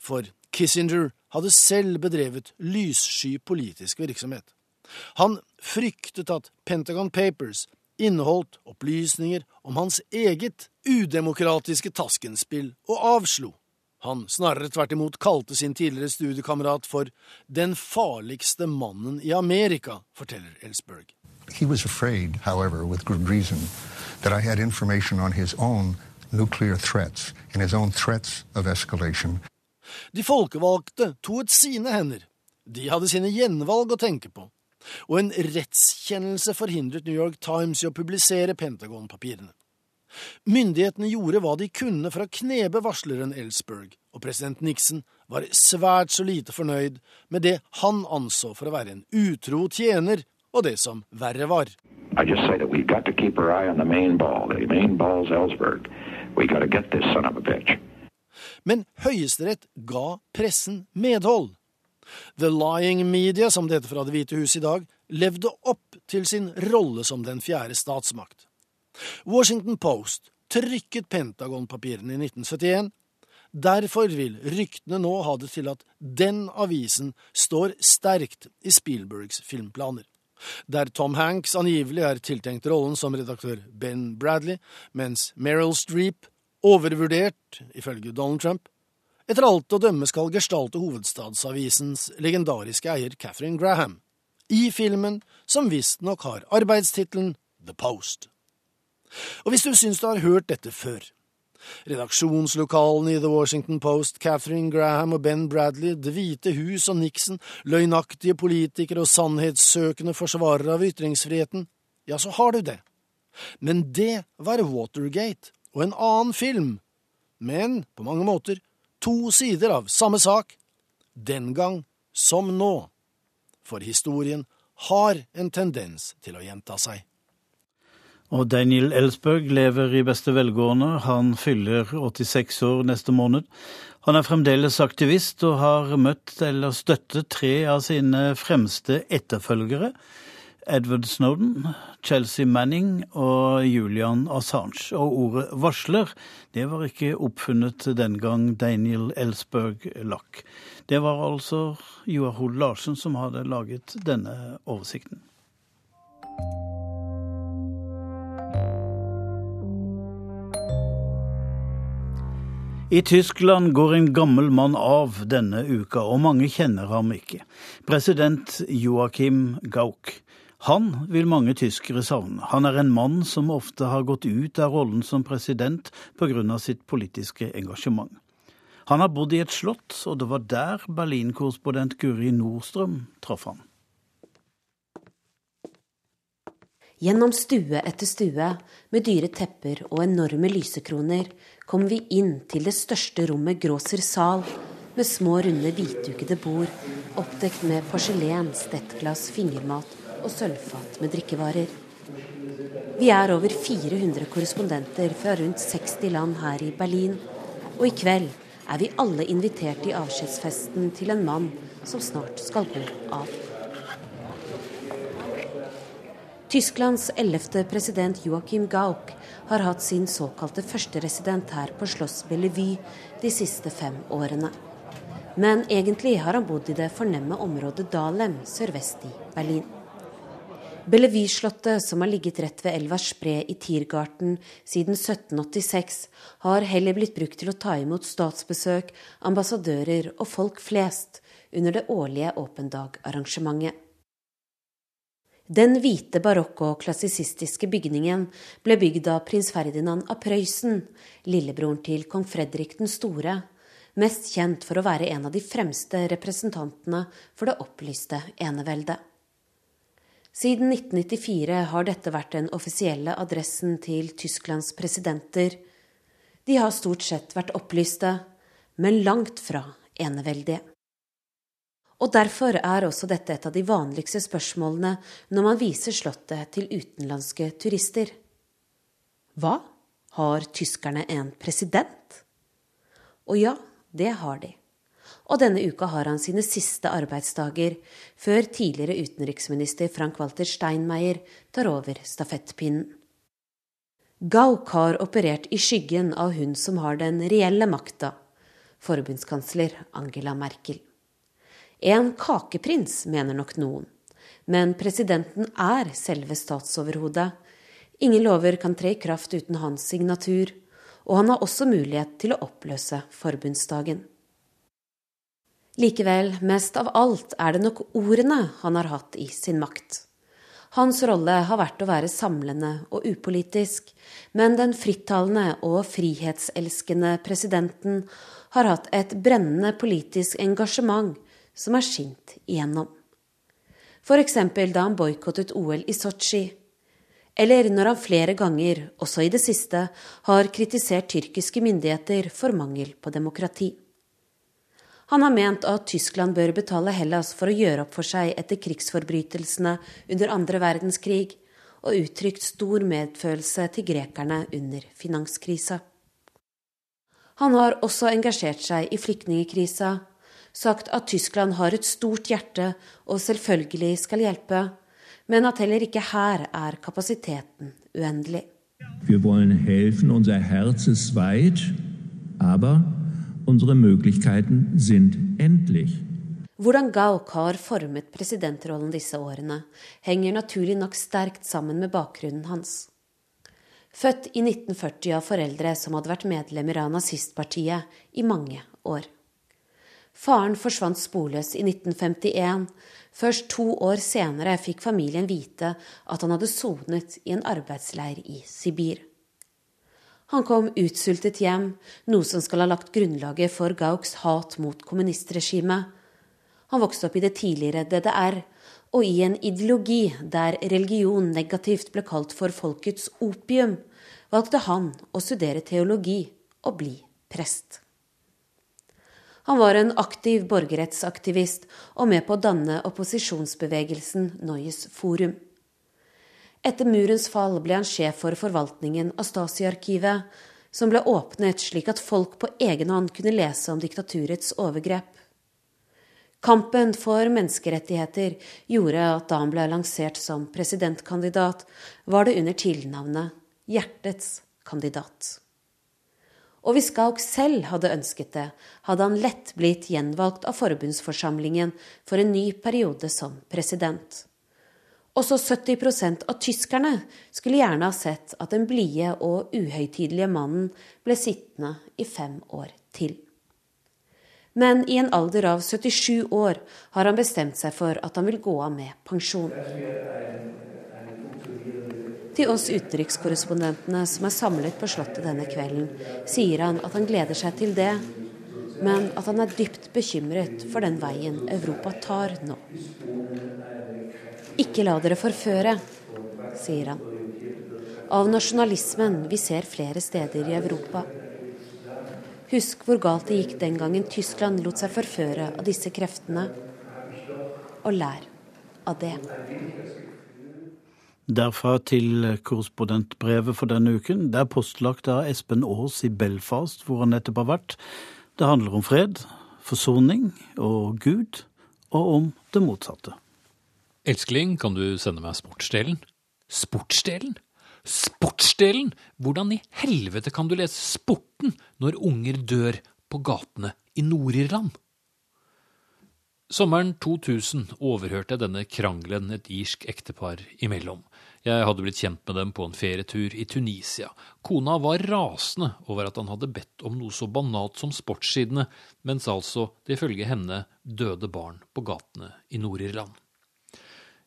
For Kissinger hadde selv bedrevet lyssky politisk virksomhet. Han fryktet at Pentagon Papers inneholdt opplysninger om hans eget udemokratiske Taskenspill, og avslo. Han snarere tvert imot kalte sin tidligere studiekamerat for den farligste mannen i Amerika, forteller Ellsberg. He was afraid, however, with good reason, that I had information on his own nuclear threats and his own threats of escalation. De folkevalgte toet sine hender. De hadde sine gjenvalg å tenke på og en rettskjennelse forhindret New York Times i å publisere Pentagon-papirene. Myndighetene gjorde hva de kunne for å knebe varsleren Ellsberg, og president Nixon var svært så lite fornøyd med det han anså for å være en utro tjener, og det som verre var. Men Høyesterett ga pressen medhold. The Lying Media, som det heter fra Det hvite hus i dag, levde opp til sin rolle som den fjerde statsmakt. Washington Post trykket Pentagon-papirene i 1971. Derfor vil ryktene nå ha det til at den avisen står sterkt i Spielbergs filmplaner. Der Tom Hanks angivelig er tiltenkt rollen som redaktør Ben Bradley, mens Meryl Streep, overvurdert, ifølge Donald Trump, etter alt å dømme skal gestalte hovedstadsavisens legendariske eier Catherine Graham, i filmen som visstnok har arbeidstittelen The Post. Og hvis du syns du har hørt dette før, redaksjonslokalene i The Washington Post, Catherine Graham og Ben Bradley, Det hvite hus og Nixon, løgnaktige politikere og sannhetssøkende forsvarere av ytringsfriheten, ja, så har du det. Men det var Watergate og en annen film, men på mange måter To sider av samme sak, den gang som nå. For historien har en tendens til å gjenta seg. Og Daniel Ellsberg lever i beste velgående. Han fyller 86 år neste måned. Han er fremdeles aktivist og har møtt eller støttet tre av sine fremste etterfølgere Edward Snowden, Chelsea Manning og Julian Assange. Og ordet varsler det var ikke oppfunnet den gang Daniel Ellsberg lakk. Det var altså Joar Hoel Larsen som hadde laget denne oversikten. I Tyskland går en gammel mann av denne uka, og mange kjenner ham ikke. President Joachim Gauck. Han vil mange tyskere savne. Han er en mann som ofte har gått ut av rollen som president pga. sitt politiske engasjement. Han har bodd i et slott, og det var der Berlin-korrespondent Guri Nordstrøm traff ham. Gjennom stue etter stue med dyre tepper og enorme lysekroner kom vi inn til det største rommet Gråser sal, med små, runde, hvitdukede bord, oppdekt med porselen, stettglass, fingermat og sølvfat med drikkevarer. Vi er over 400 korrespondenter fra rundt 60 land her i Berlin, og i kveld er vi alle invitert i avskjedsfesten til en mann som snart skal gå av. Tysklands ellevte president Joachim Gauck har hatt sin såkalte førsteresident her på Schloss Bellevue de siste fem årene. Men egentlig har han bodd i det fornemme området Dahlem sørvest i Berlin. Bellevue-slottet, som har ligget rett ved elva spre i Tiergarten siden 1786, har heller blitt brukt til å ta imot statsbesøk, ambassadører og folk flest under det årlige åpen dag-arrangementet. Den hvite barokke og klassisistiske bygningen ble bygd av prins Ferdinand av Prøysen, lillebroren til kong Fredrik den store, mest kjent for å være en av de fremste representantene for det opplyste eneveldet. Siden 1994 har dette vært den offisielle adressen til Tysklands presidenter. De har stort sett vært opplyste, men langt fra eneveldige. Og derfor er også dette et av de vanligste spørsmålene når man viser Slottet til utenlandske turister. Hva? Har tyskerne en president? Og ja, det har de. Og denne uka har han sine siste arbeidsdager, før tidligere utenriksminister Frank-Walter Steinmeier tar over stafettpinnen. Gauck har operert i skyggen av hun som har den reelle makta, forbundskansler Angela Merkel. En kakeprins, mener nok noen. Men presidenten er selve statsoverhodet. Ingen lover kan tre i kraft uten hans signatur, og han har også mulighet til å oppløse forbundsdagen. Likevel, mest av alt er det nok ordene han har hatt i sin makt. Hans rolle har vært å være samlende og upolitisk, men den frittalende og frihetselskende presidenten har hatt et brennende politisk engasjement som er skint igjennom. F.eks. da han boikottet OL i Sotsji, eller når han flere ganger, også i det siste, har kritisert tyrkiske myndigheter for mangel på demokrati. Han har ment at Tyskland bør betale Hellas for å gjøre opp for seg etter krigsforbrytelsene under andre verdenskrig, og uttrykt stor medfølelse til grekerne under finanskrisa. Han har også engasjert seg i flyktningkrisa sagt at Tyskland har et stort hjerte og selvfølgelig skal hjelpe, men at heller ikke her er kapasiteten uendelig. Vi wollen helfen, unser Herz ist weit, aber unsere Möglichkeiten sind endlich. Hvordan Gauk har formet presidentrollen disse årene, henger naturlig nok sterkt sammen med bakgrunnen hans. Født i 1940 av foreldre som hadde vært medlemmer av nazistpartiet i mange år. Faren forsvant sporløs i 1951. Først to år senere fikk familien vite at han hadde sonet i en arbeidsleir i Sibir. Han kom utsultet hjem, noe som skal ha lagt grunnlaget for Gauks hat mot kommunistregimet. Han vokste opp i det tidligere DDR, og i en ideologi der religion negativt ble kalt for folkets opium, valgte han å studere teologi og bli prest. Han var en aktiv borgerrettsaktivist og med på å danne opposisjonsbevegelsen Neues Forum. Etter murens fall ble han sjef for forvaltningen av Stasi-arkivet, som ble åpnet slik at folk på egen hånd kunne lese om diktaturets overgrep. Kampen for menneskerettigheter gjorde at da han ble lansert som presidentkandidat, var det under tilnavnet Hjertets kandidat. Og hvis Gauck selv hadde ønsket det, hadde han lett blitt gjenvalgt av forbundsforsamlingen for en ny periode som president. Også 70% av tyskerne skulle gjerne ha sett at den blide og uhøytidelige mannen ble sittende i fem år til. Men i en alder av 77 år har han bestemt seg for at han vil gå av med pensjon. Til oss utenrikskorrespondentene som er samlet på Slottet denne kvelden, sier han at han gleder seg til det, men at han er dypt bekymret for den veien Europa tar nå. Ikke la dere forføre, sier han. Av nasjonalismen vi ser flere steder i Europa. Husk hvor galt det gikk den gangen Tyskland lot seg forføre av disse kreftene, og lær av det. Derfra til korrespondentbrevet for denne uken. Det er postlagt av Espen Aas i Belfast, hvor han nettopp har vært. Det handler om fred, forsoning og Gud, og om det motsatte. Elskling, kan du sende meg sportsdelen? Sportsdelen? Sportsdelen? Hvordan i helvete kan du lese Sporten når unger dør på gatene i Nord-Irland? Sommeren 2000 overhørte jeg denne krangelen et irsk ektepar imellom. Jeg hadde blitt kjent med dem på en ferietur i Tunisia. Kona var rasende over at han hadde bedt om noe så banalt som sportssidene, mens altså det ifølge henne døde barn på gatene i Nord-Irland.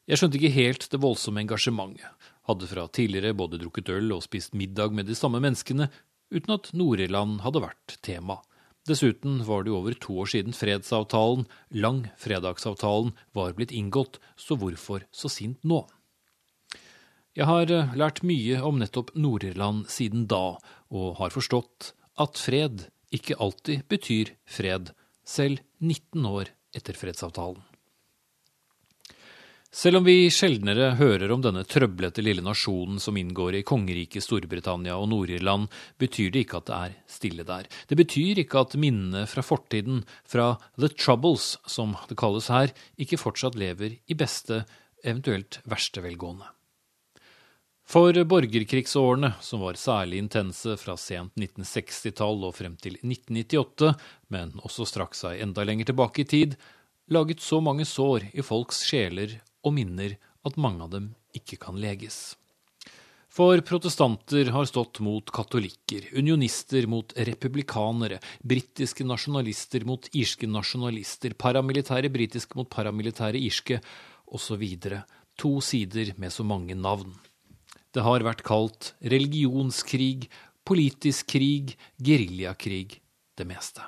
Jeg skjønte ikke helt det voldsomme engasjementet, hadde fra tidligere både drukket øl og spist middag med de samme menneskene, uten at Nord-Irland hadde vært tema. Dessuten var det jo over to år siden fredsavtalen, langfredagsavtalen, var blitt inngått, så hvorfor så sint nå? Jeg har eh, lært mye om nettopp Nord-Irland siden da, og har forstått at fred ikke alltid betyr fred, selv 19 år etter fredsavtalen. Selv om vi sjeldnere hører om denne trøblete lille nasjonen som inngår i kongeriket Storbritannia og Nord-Irland, betyr det ikke at det er stille der. Det betyr ikke at minnene fra fortiden, fra the troubles som det kalles her, ikke fortsatt lever i beste, eventuelt verste velgående. For borgerkrigsårene, som var særlig intense fra sent 1960-tall og frem til 1998, men også strakk seg enda lenger tilbake i tid, laget så mange sår i folks sjeler og minner at mange av dem ikke kan leges. For protestanter har stått mot katolikker, unionister mot republikanere, britiske nasjonalister mot irske nasjonalister, paramilitære britiske mot paramilitære irske, osv. To sider med så mange navn. Det har vært kalt religionskrig, politisk krig, geriljakrig, det meste.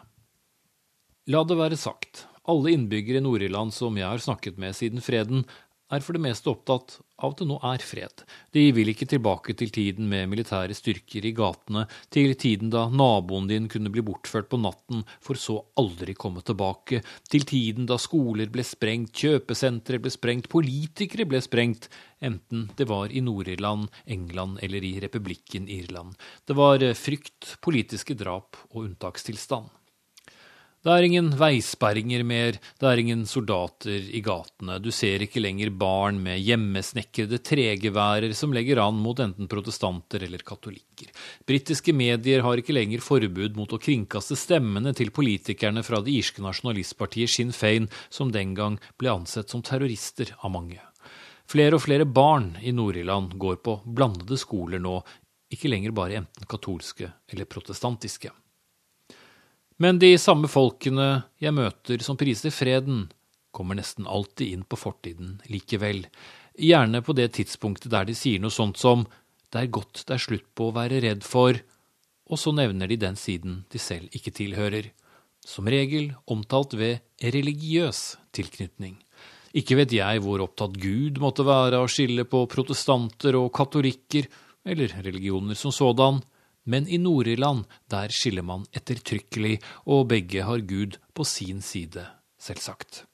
La det være sagt, alle innbyggere i Nord-Irland som jeg har snakket med siden freden, er for det meste opptatt av at det nå er fred. De vil ikke tilbake til tiden med militære styrker i gatene, til tiden da naboen din kunne bli bortført på natten for så aldri komme tilbake, til tiden da skoler ble sprengt, kjøpesentre ble sprengt, politikere ble sprengt, enten det var i Nord-Irland, England eller i republikken Irland. Det var frykt, politiske drap og unntakstilstand. Det er ingen veisperringer mer, det er ingen soldater i gatene, du ser ikke lenger barn med hjemmesnekrede tregeværer som legger an mot enten protestanter eller katolikker. Britiske medier har ikke lenger forbud mot å kringkaste stemmene til politikerne fra det irske nasjonalistpartiet Sinn Fein, som den gang ble ansett som terrorister av mange. Flere og flere barn i Nord-Irland går på blandede skoler nå, ikke lenger bare enten katolske eller protestantiske. Men de samme folkene jeg møter som priser freden, kommer nesten alltid inn på fortiden likevel, gjerne på det tidspunktet der de sier noe sånt som det er godt det er slutt på å være redd for, og så nevner de den siden de selv ikke tilhører, som regel omtalt ved religiøs tilknytning. Ikke vet jeg hvor opptatt Gud måtte være av å skille på protestanter og katolikker, eller religioner som sådan, men i Nord-Irland, der skiller man ettertrykkelig, og begge har Gud på sin side, selvsagt.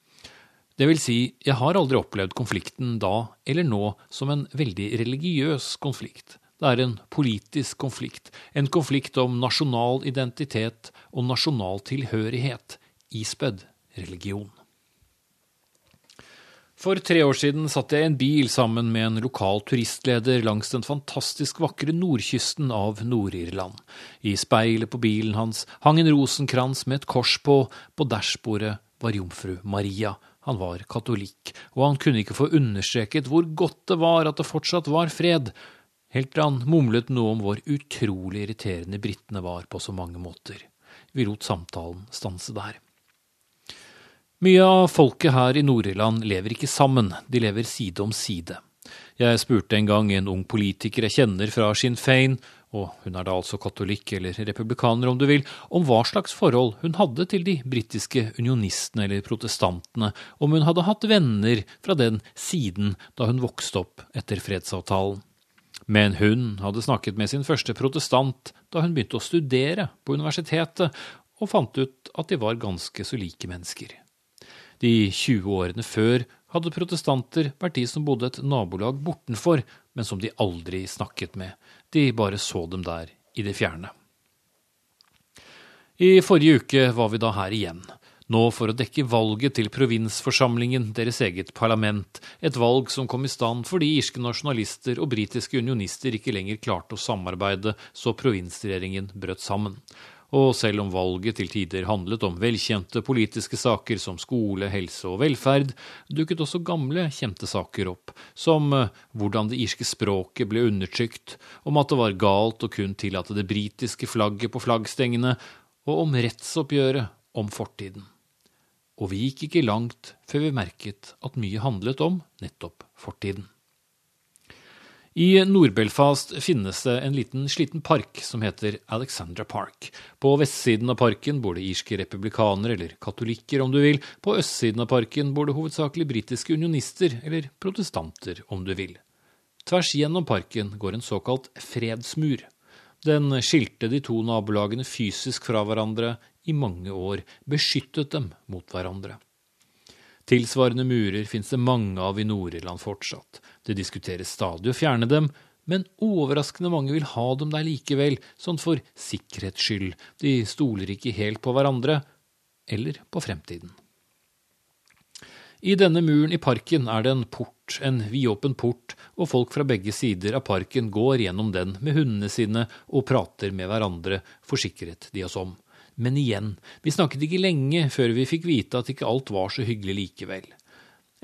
Det vil si, jeg har aldri opplevd konflikten da eller nå som en veldig religiøs konflikt. Det er en politisk konflikt, en konflikt om nasjonal identitet og nasjonal tilhørighet, ispedd religion. For tre år siden satt jeg i en bil sammen med en lokal turistleder langs den fantastisk vakre nordkysten av Nord-Irland. I speilet på bilen hans hang en rosenkrans med et kors på, på dashbordet var jomfru Maria, Han var katolikk, og han kunne ikke få understreket hvor godt det var at det fortsatt var fred, helt til han mumlet noe om hvor utrolig irriterende britene var på så mange måter. Vi lot samtalen stanse der. Mye av folket her i Nord-Irland lever ikke sammen, de lever side om side. Jeg spurte en gang en ung politiker jeg kjenner fra Sinn Fein, og hun er da altså katolikk eller republikaner om du vil, om hva slags forhold hun hadde til de britiske unionistene eller protestantene, om hun hadde hatt venner fra den siden da hun vokste opp etter fredsavtalen. Men hun hadde snakket med sin første protestant da hun begynte å studere på universitetet, og fant ut at de var ganske så like mennesker. De 20 årene før hadde protestanter vært de som bodde et nabolag bortenfor, men som de aldri snakket med, de bare så dem der i det fjerne. I forrige uke var vi da her igjen, nå for å dekke valget til provinsforsamlingen, deres eget parlament, et valg som kom i stand fordi irske nasjonalister og britiske unionister ikke lenger klarte å samarbeide, så provinsregjeringen brøt sammen. Og selv om valget til tider handlet om velkjente politiske saker som skole, helse og velferd, dukket også gamle, kjente saker opp, som eh, hvordan det irske språket ble undertrykt, om at det var galt å kun tillate det britiske flagget på flaggstengene, og om rettsoppgjøret om fortiden. Og vi gikk ikke langt før vi merket at mye handlet om nettopp fortiden. I Nord-Belfast finnes det en liten sliten park som heter Alexandra Park. På vestsiden av parken bor det irske republikanere, eller katolikker om du vil. På østsiden av parken bor det hovedsakelig britiske unionister, eller protestanter om du vil. Tvers gjennom parken går en såkalt fredsmur. Den skilte de to nabolagene fysisk fra hverandre i mange år, beskyttet dem mot hverandre. Tilsvarende murer finnes det mange av i Nord-Irland fortsatt. Det diskuteres stadig å fjerne dem, men overraskende mange vil ha dem der likevel, sånn for sikkerhets skyld. De stoler ikke helt på hverandre, eller på fremtiden. I denne muren i parken er det en port, en vidåpen port, og folk fra begge sider av parken går gjennom den med hundene sine og prater med hverandre, forsikret de oss om. Men igjen, vi snakket ikke lenge før vi fikk vite at ikke alt var så hyggelig likevel.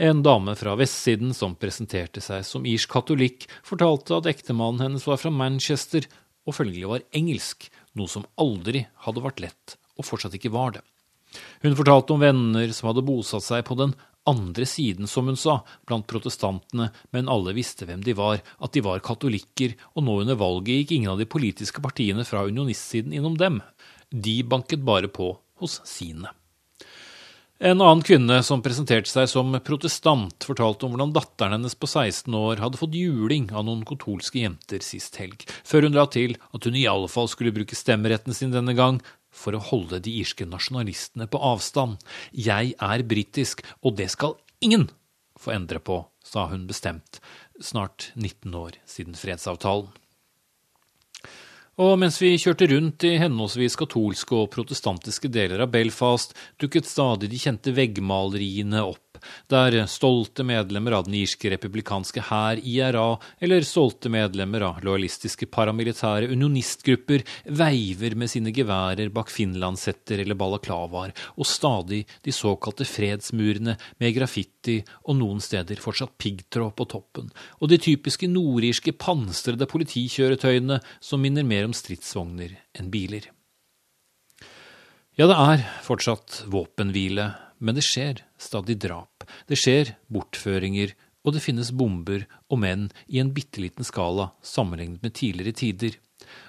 En dame fra vestsiden som presenterte seg som irsk katolikk, fortalte at ektemannen hennes var fra Manchester og følgelig var engelsk, noe som aldri hadde vært lett, og fortsatt ikke var det. Hun fortalte om venner som hadde bosatt seg på den andre siden, som hun sa, blant protestantene, men alle visste hvem de var, at de var katolikker, og nå under valget gikk ingen av de politiske partiene fra unionistsiden innom dem, de banket bare på hos sine. En annen kvinne som presenterte seg som protestant, fortalte om hvordan datteren hennes på 16 år hadde fått juling av noen katolske jenter sist helg, før hun la til at hun i alle fall skulle bruke stemmeretten sin denne gang for å holde de irske nasjonalistene på avstand. Jeg er britisk, og det skal ingen få endre på, sa hun bestemt, snart 19 år siden fredsavtalen. Og mens vi kjørte rundt i henholdsvis katolske og protestantiske deler av Belfast, dukket stadig de kjente veggmaleriene opp der stolte medlemmer av den irske republikanske hær, IRA, eller stolte medlemmer av lojalistiske paramilitære unionistgrupper veiver med sine geværer bak finlandshetter eller balaklavaer, og stadig de såkalte fredsmurene med graffiti og noen steder fortsatt piggtråd på toppen, og de typiske nordirske pansrede politikjøretøyene som minner mer om stridsvogner enn biler. Ja, det er fortsatt våpenhvile, men det skjer stadig drap. Det skjer bortføringer, og det finnes bomber og menn i en bitte liten skala sammenlignet med tidligere tider.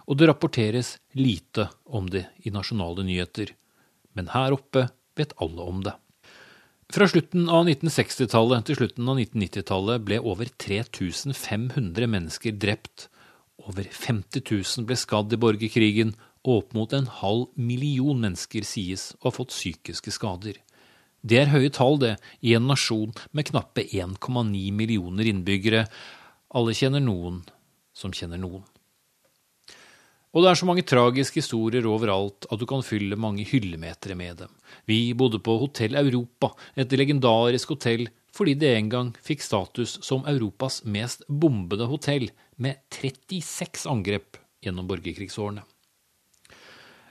Og det rapporteres lite om det i nasjonale nyheter. Men her oppe vet alle om det. Fra slutten av 1960-tallet til slutten av 1990-tallet ble over 3500 mennesker drept. Over 50 000 ble skadd i borgerkrigen, og opp mot en halv million mennesker sies å ha fått psykiske skader. Det er høye tall, det, i en nasjon med knappe 1,9 millioner innbyggere. Alle kjenner noen som kjenner noen. Og det er så mange tragiske historier overalt at du kan fylle mange hyllemetere med dem. Vi bodde på Hotell Europa, et legendarisk hotell fordi det en gang fikk status som Europas mest bombede hotell, med 36 angrep gjennom borgerkrigsårene.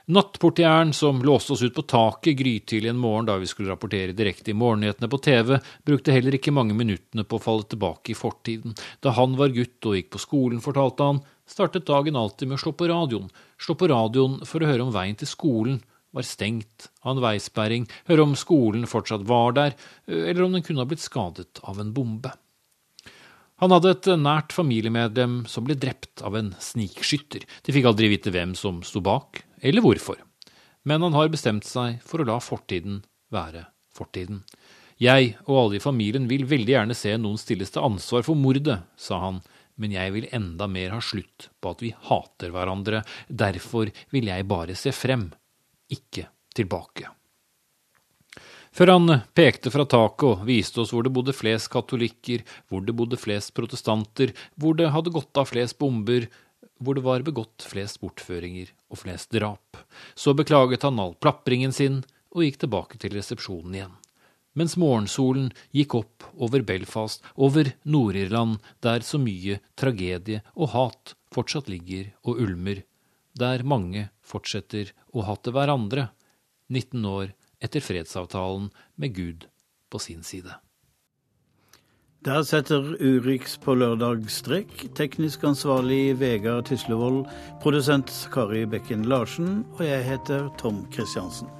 Nattportieren som låste oss ut på taket grytidlig en morgen da vi skulle rapportere direkte i morgennyhetene på TV, brukte heller ikke mange minuttene på å falle tilbake i fortiden. Da han var gutt og gikk på skolen, fortalte han, startet dagen alltid med å slå på radioen. Slå på radioen for å høre om veien til skolen var stengt av en veisperring, høre om skolen fortsatt var der, eller om den kunne ha blitt skadet av en bombe. Han hadde et nært familiemedlem som ble drept av en snikskytter. De fikk aldri vite hvem som sto bak, eller hvorfor. Men han har bestemt seg for å la fortiden være fortiden. Jeg og alle i familien vil veldig gjerne se noen stilles til ansvar for mordet, sa han, men jeg vil enda mer ha slutt på at vi hater hverandre, derfor vil jeg bare se frem, ikke tilbake. Før han pekte fra taket og viste oss hvor det bodde flest katolikker, hvor det bodde flest protestanter, hvor det hadde gått av flest bomber, hvor det var begått flest bortføringer og flest drap. Så beklaget han all plapringen sin og gikk tilbake til resepsjonen igjen. Mens morgensolen gikk opp over Belfast, over Nord-Irland, der så mye tragedie og hat fortsatt ligger og ulmer, der mange fortsetter å hate hverandre, 19 år etter fredsavtalen med Gud på sin side. Der setter Urix på lørdag strek. Teknisk ansvarlig Vegard Tislevold, produsent Kari Bekken Larsen, og jeg heter Tom Christiansen.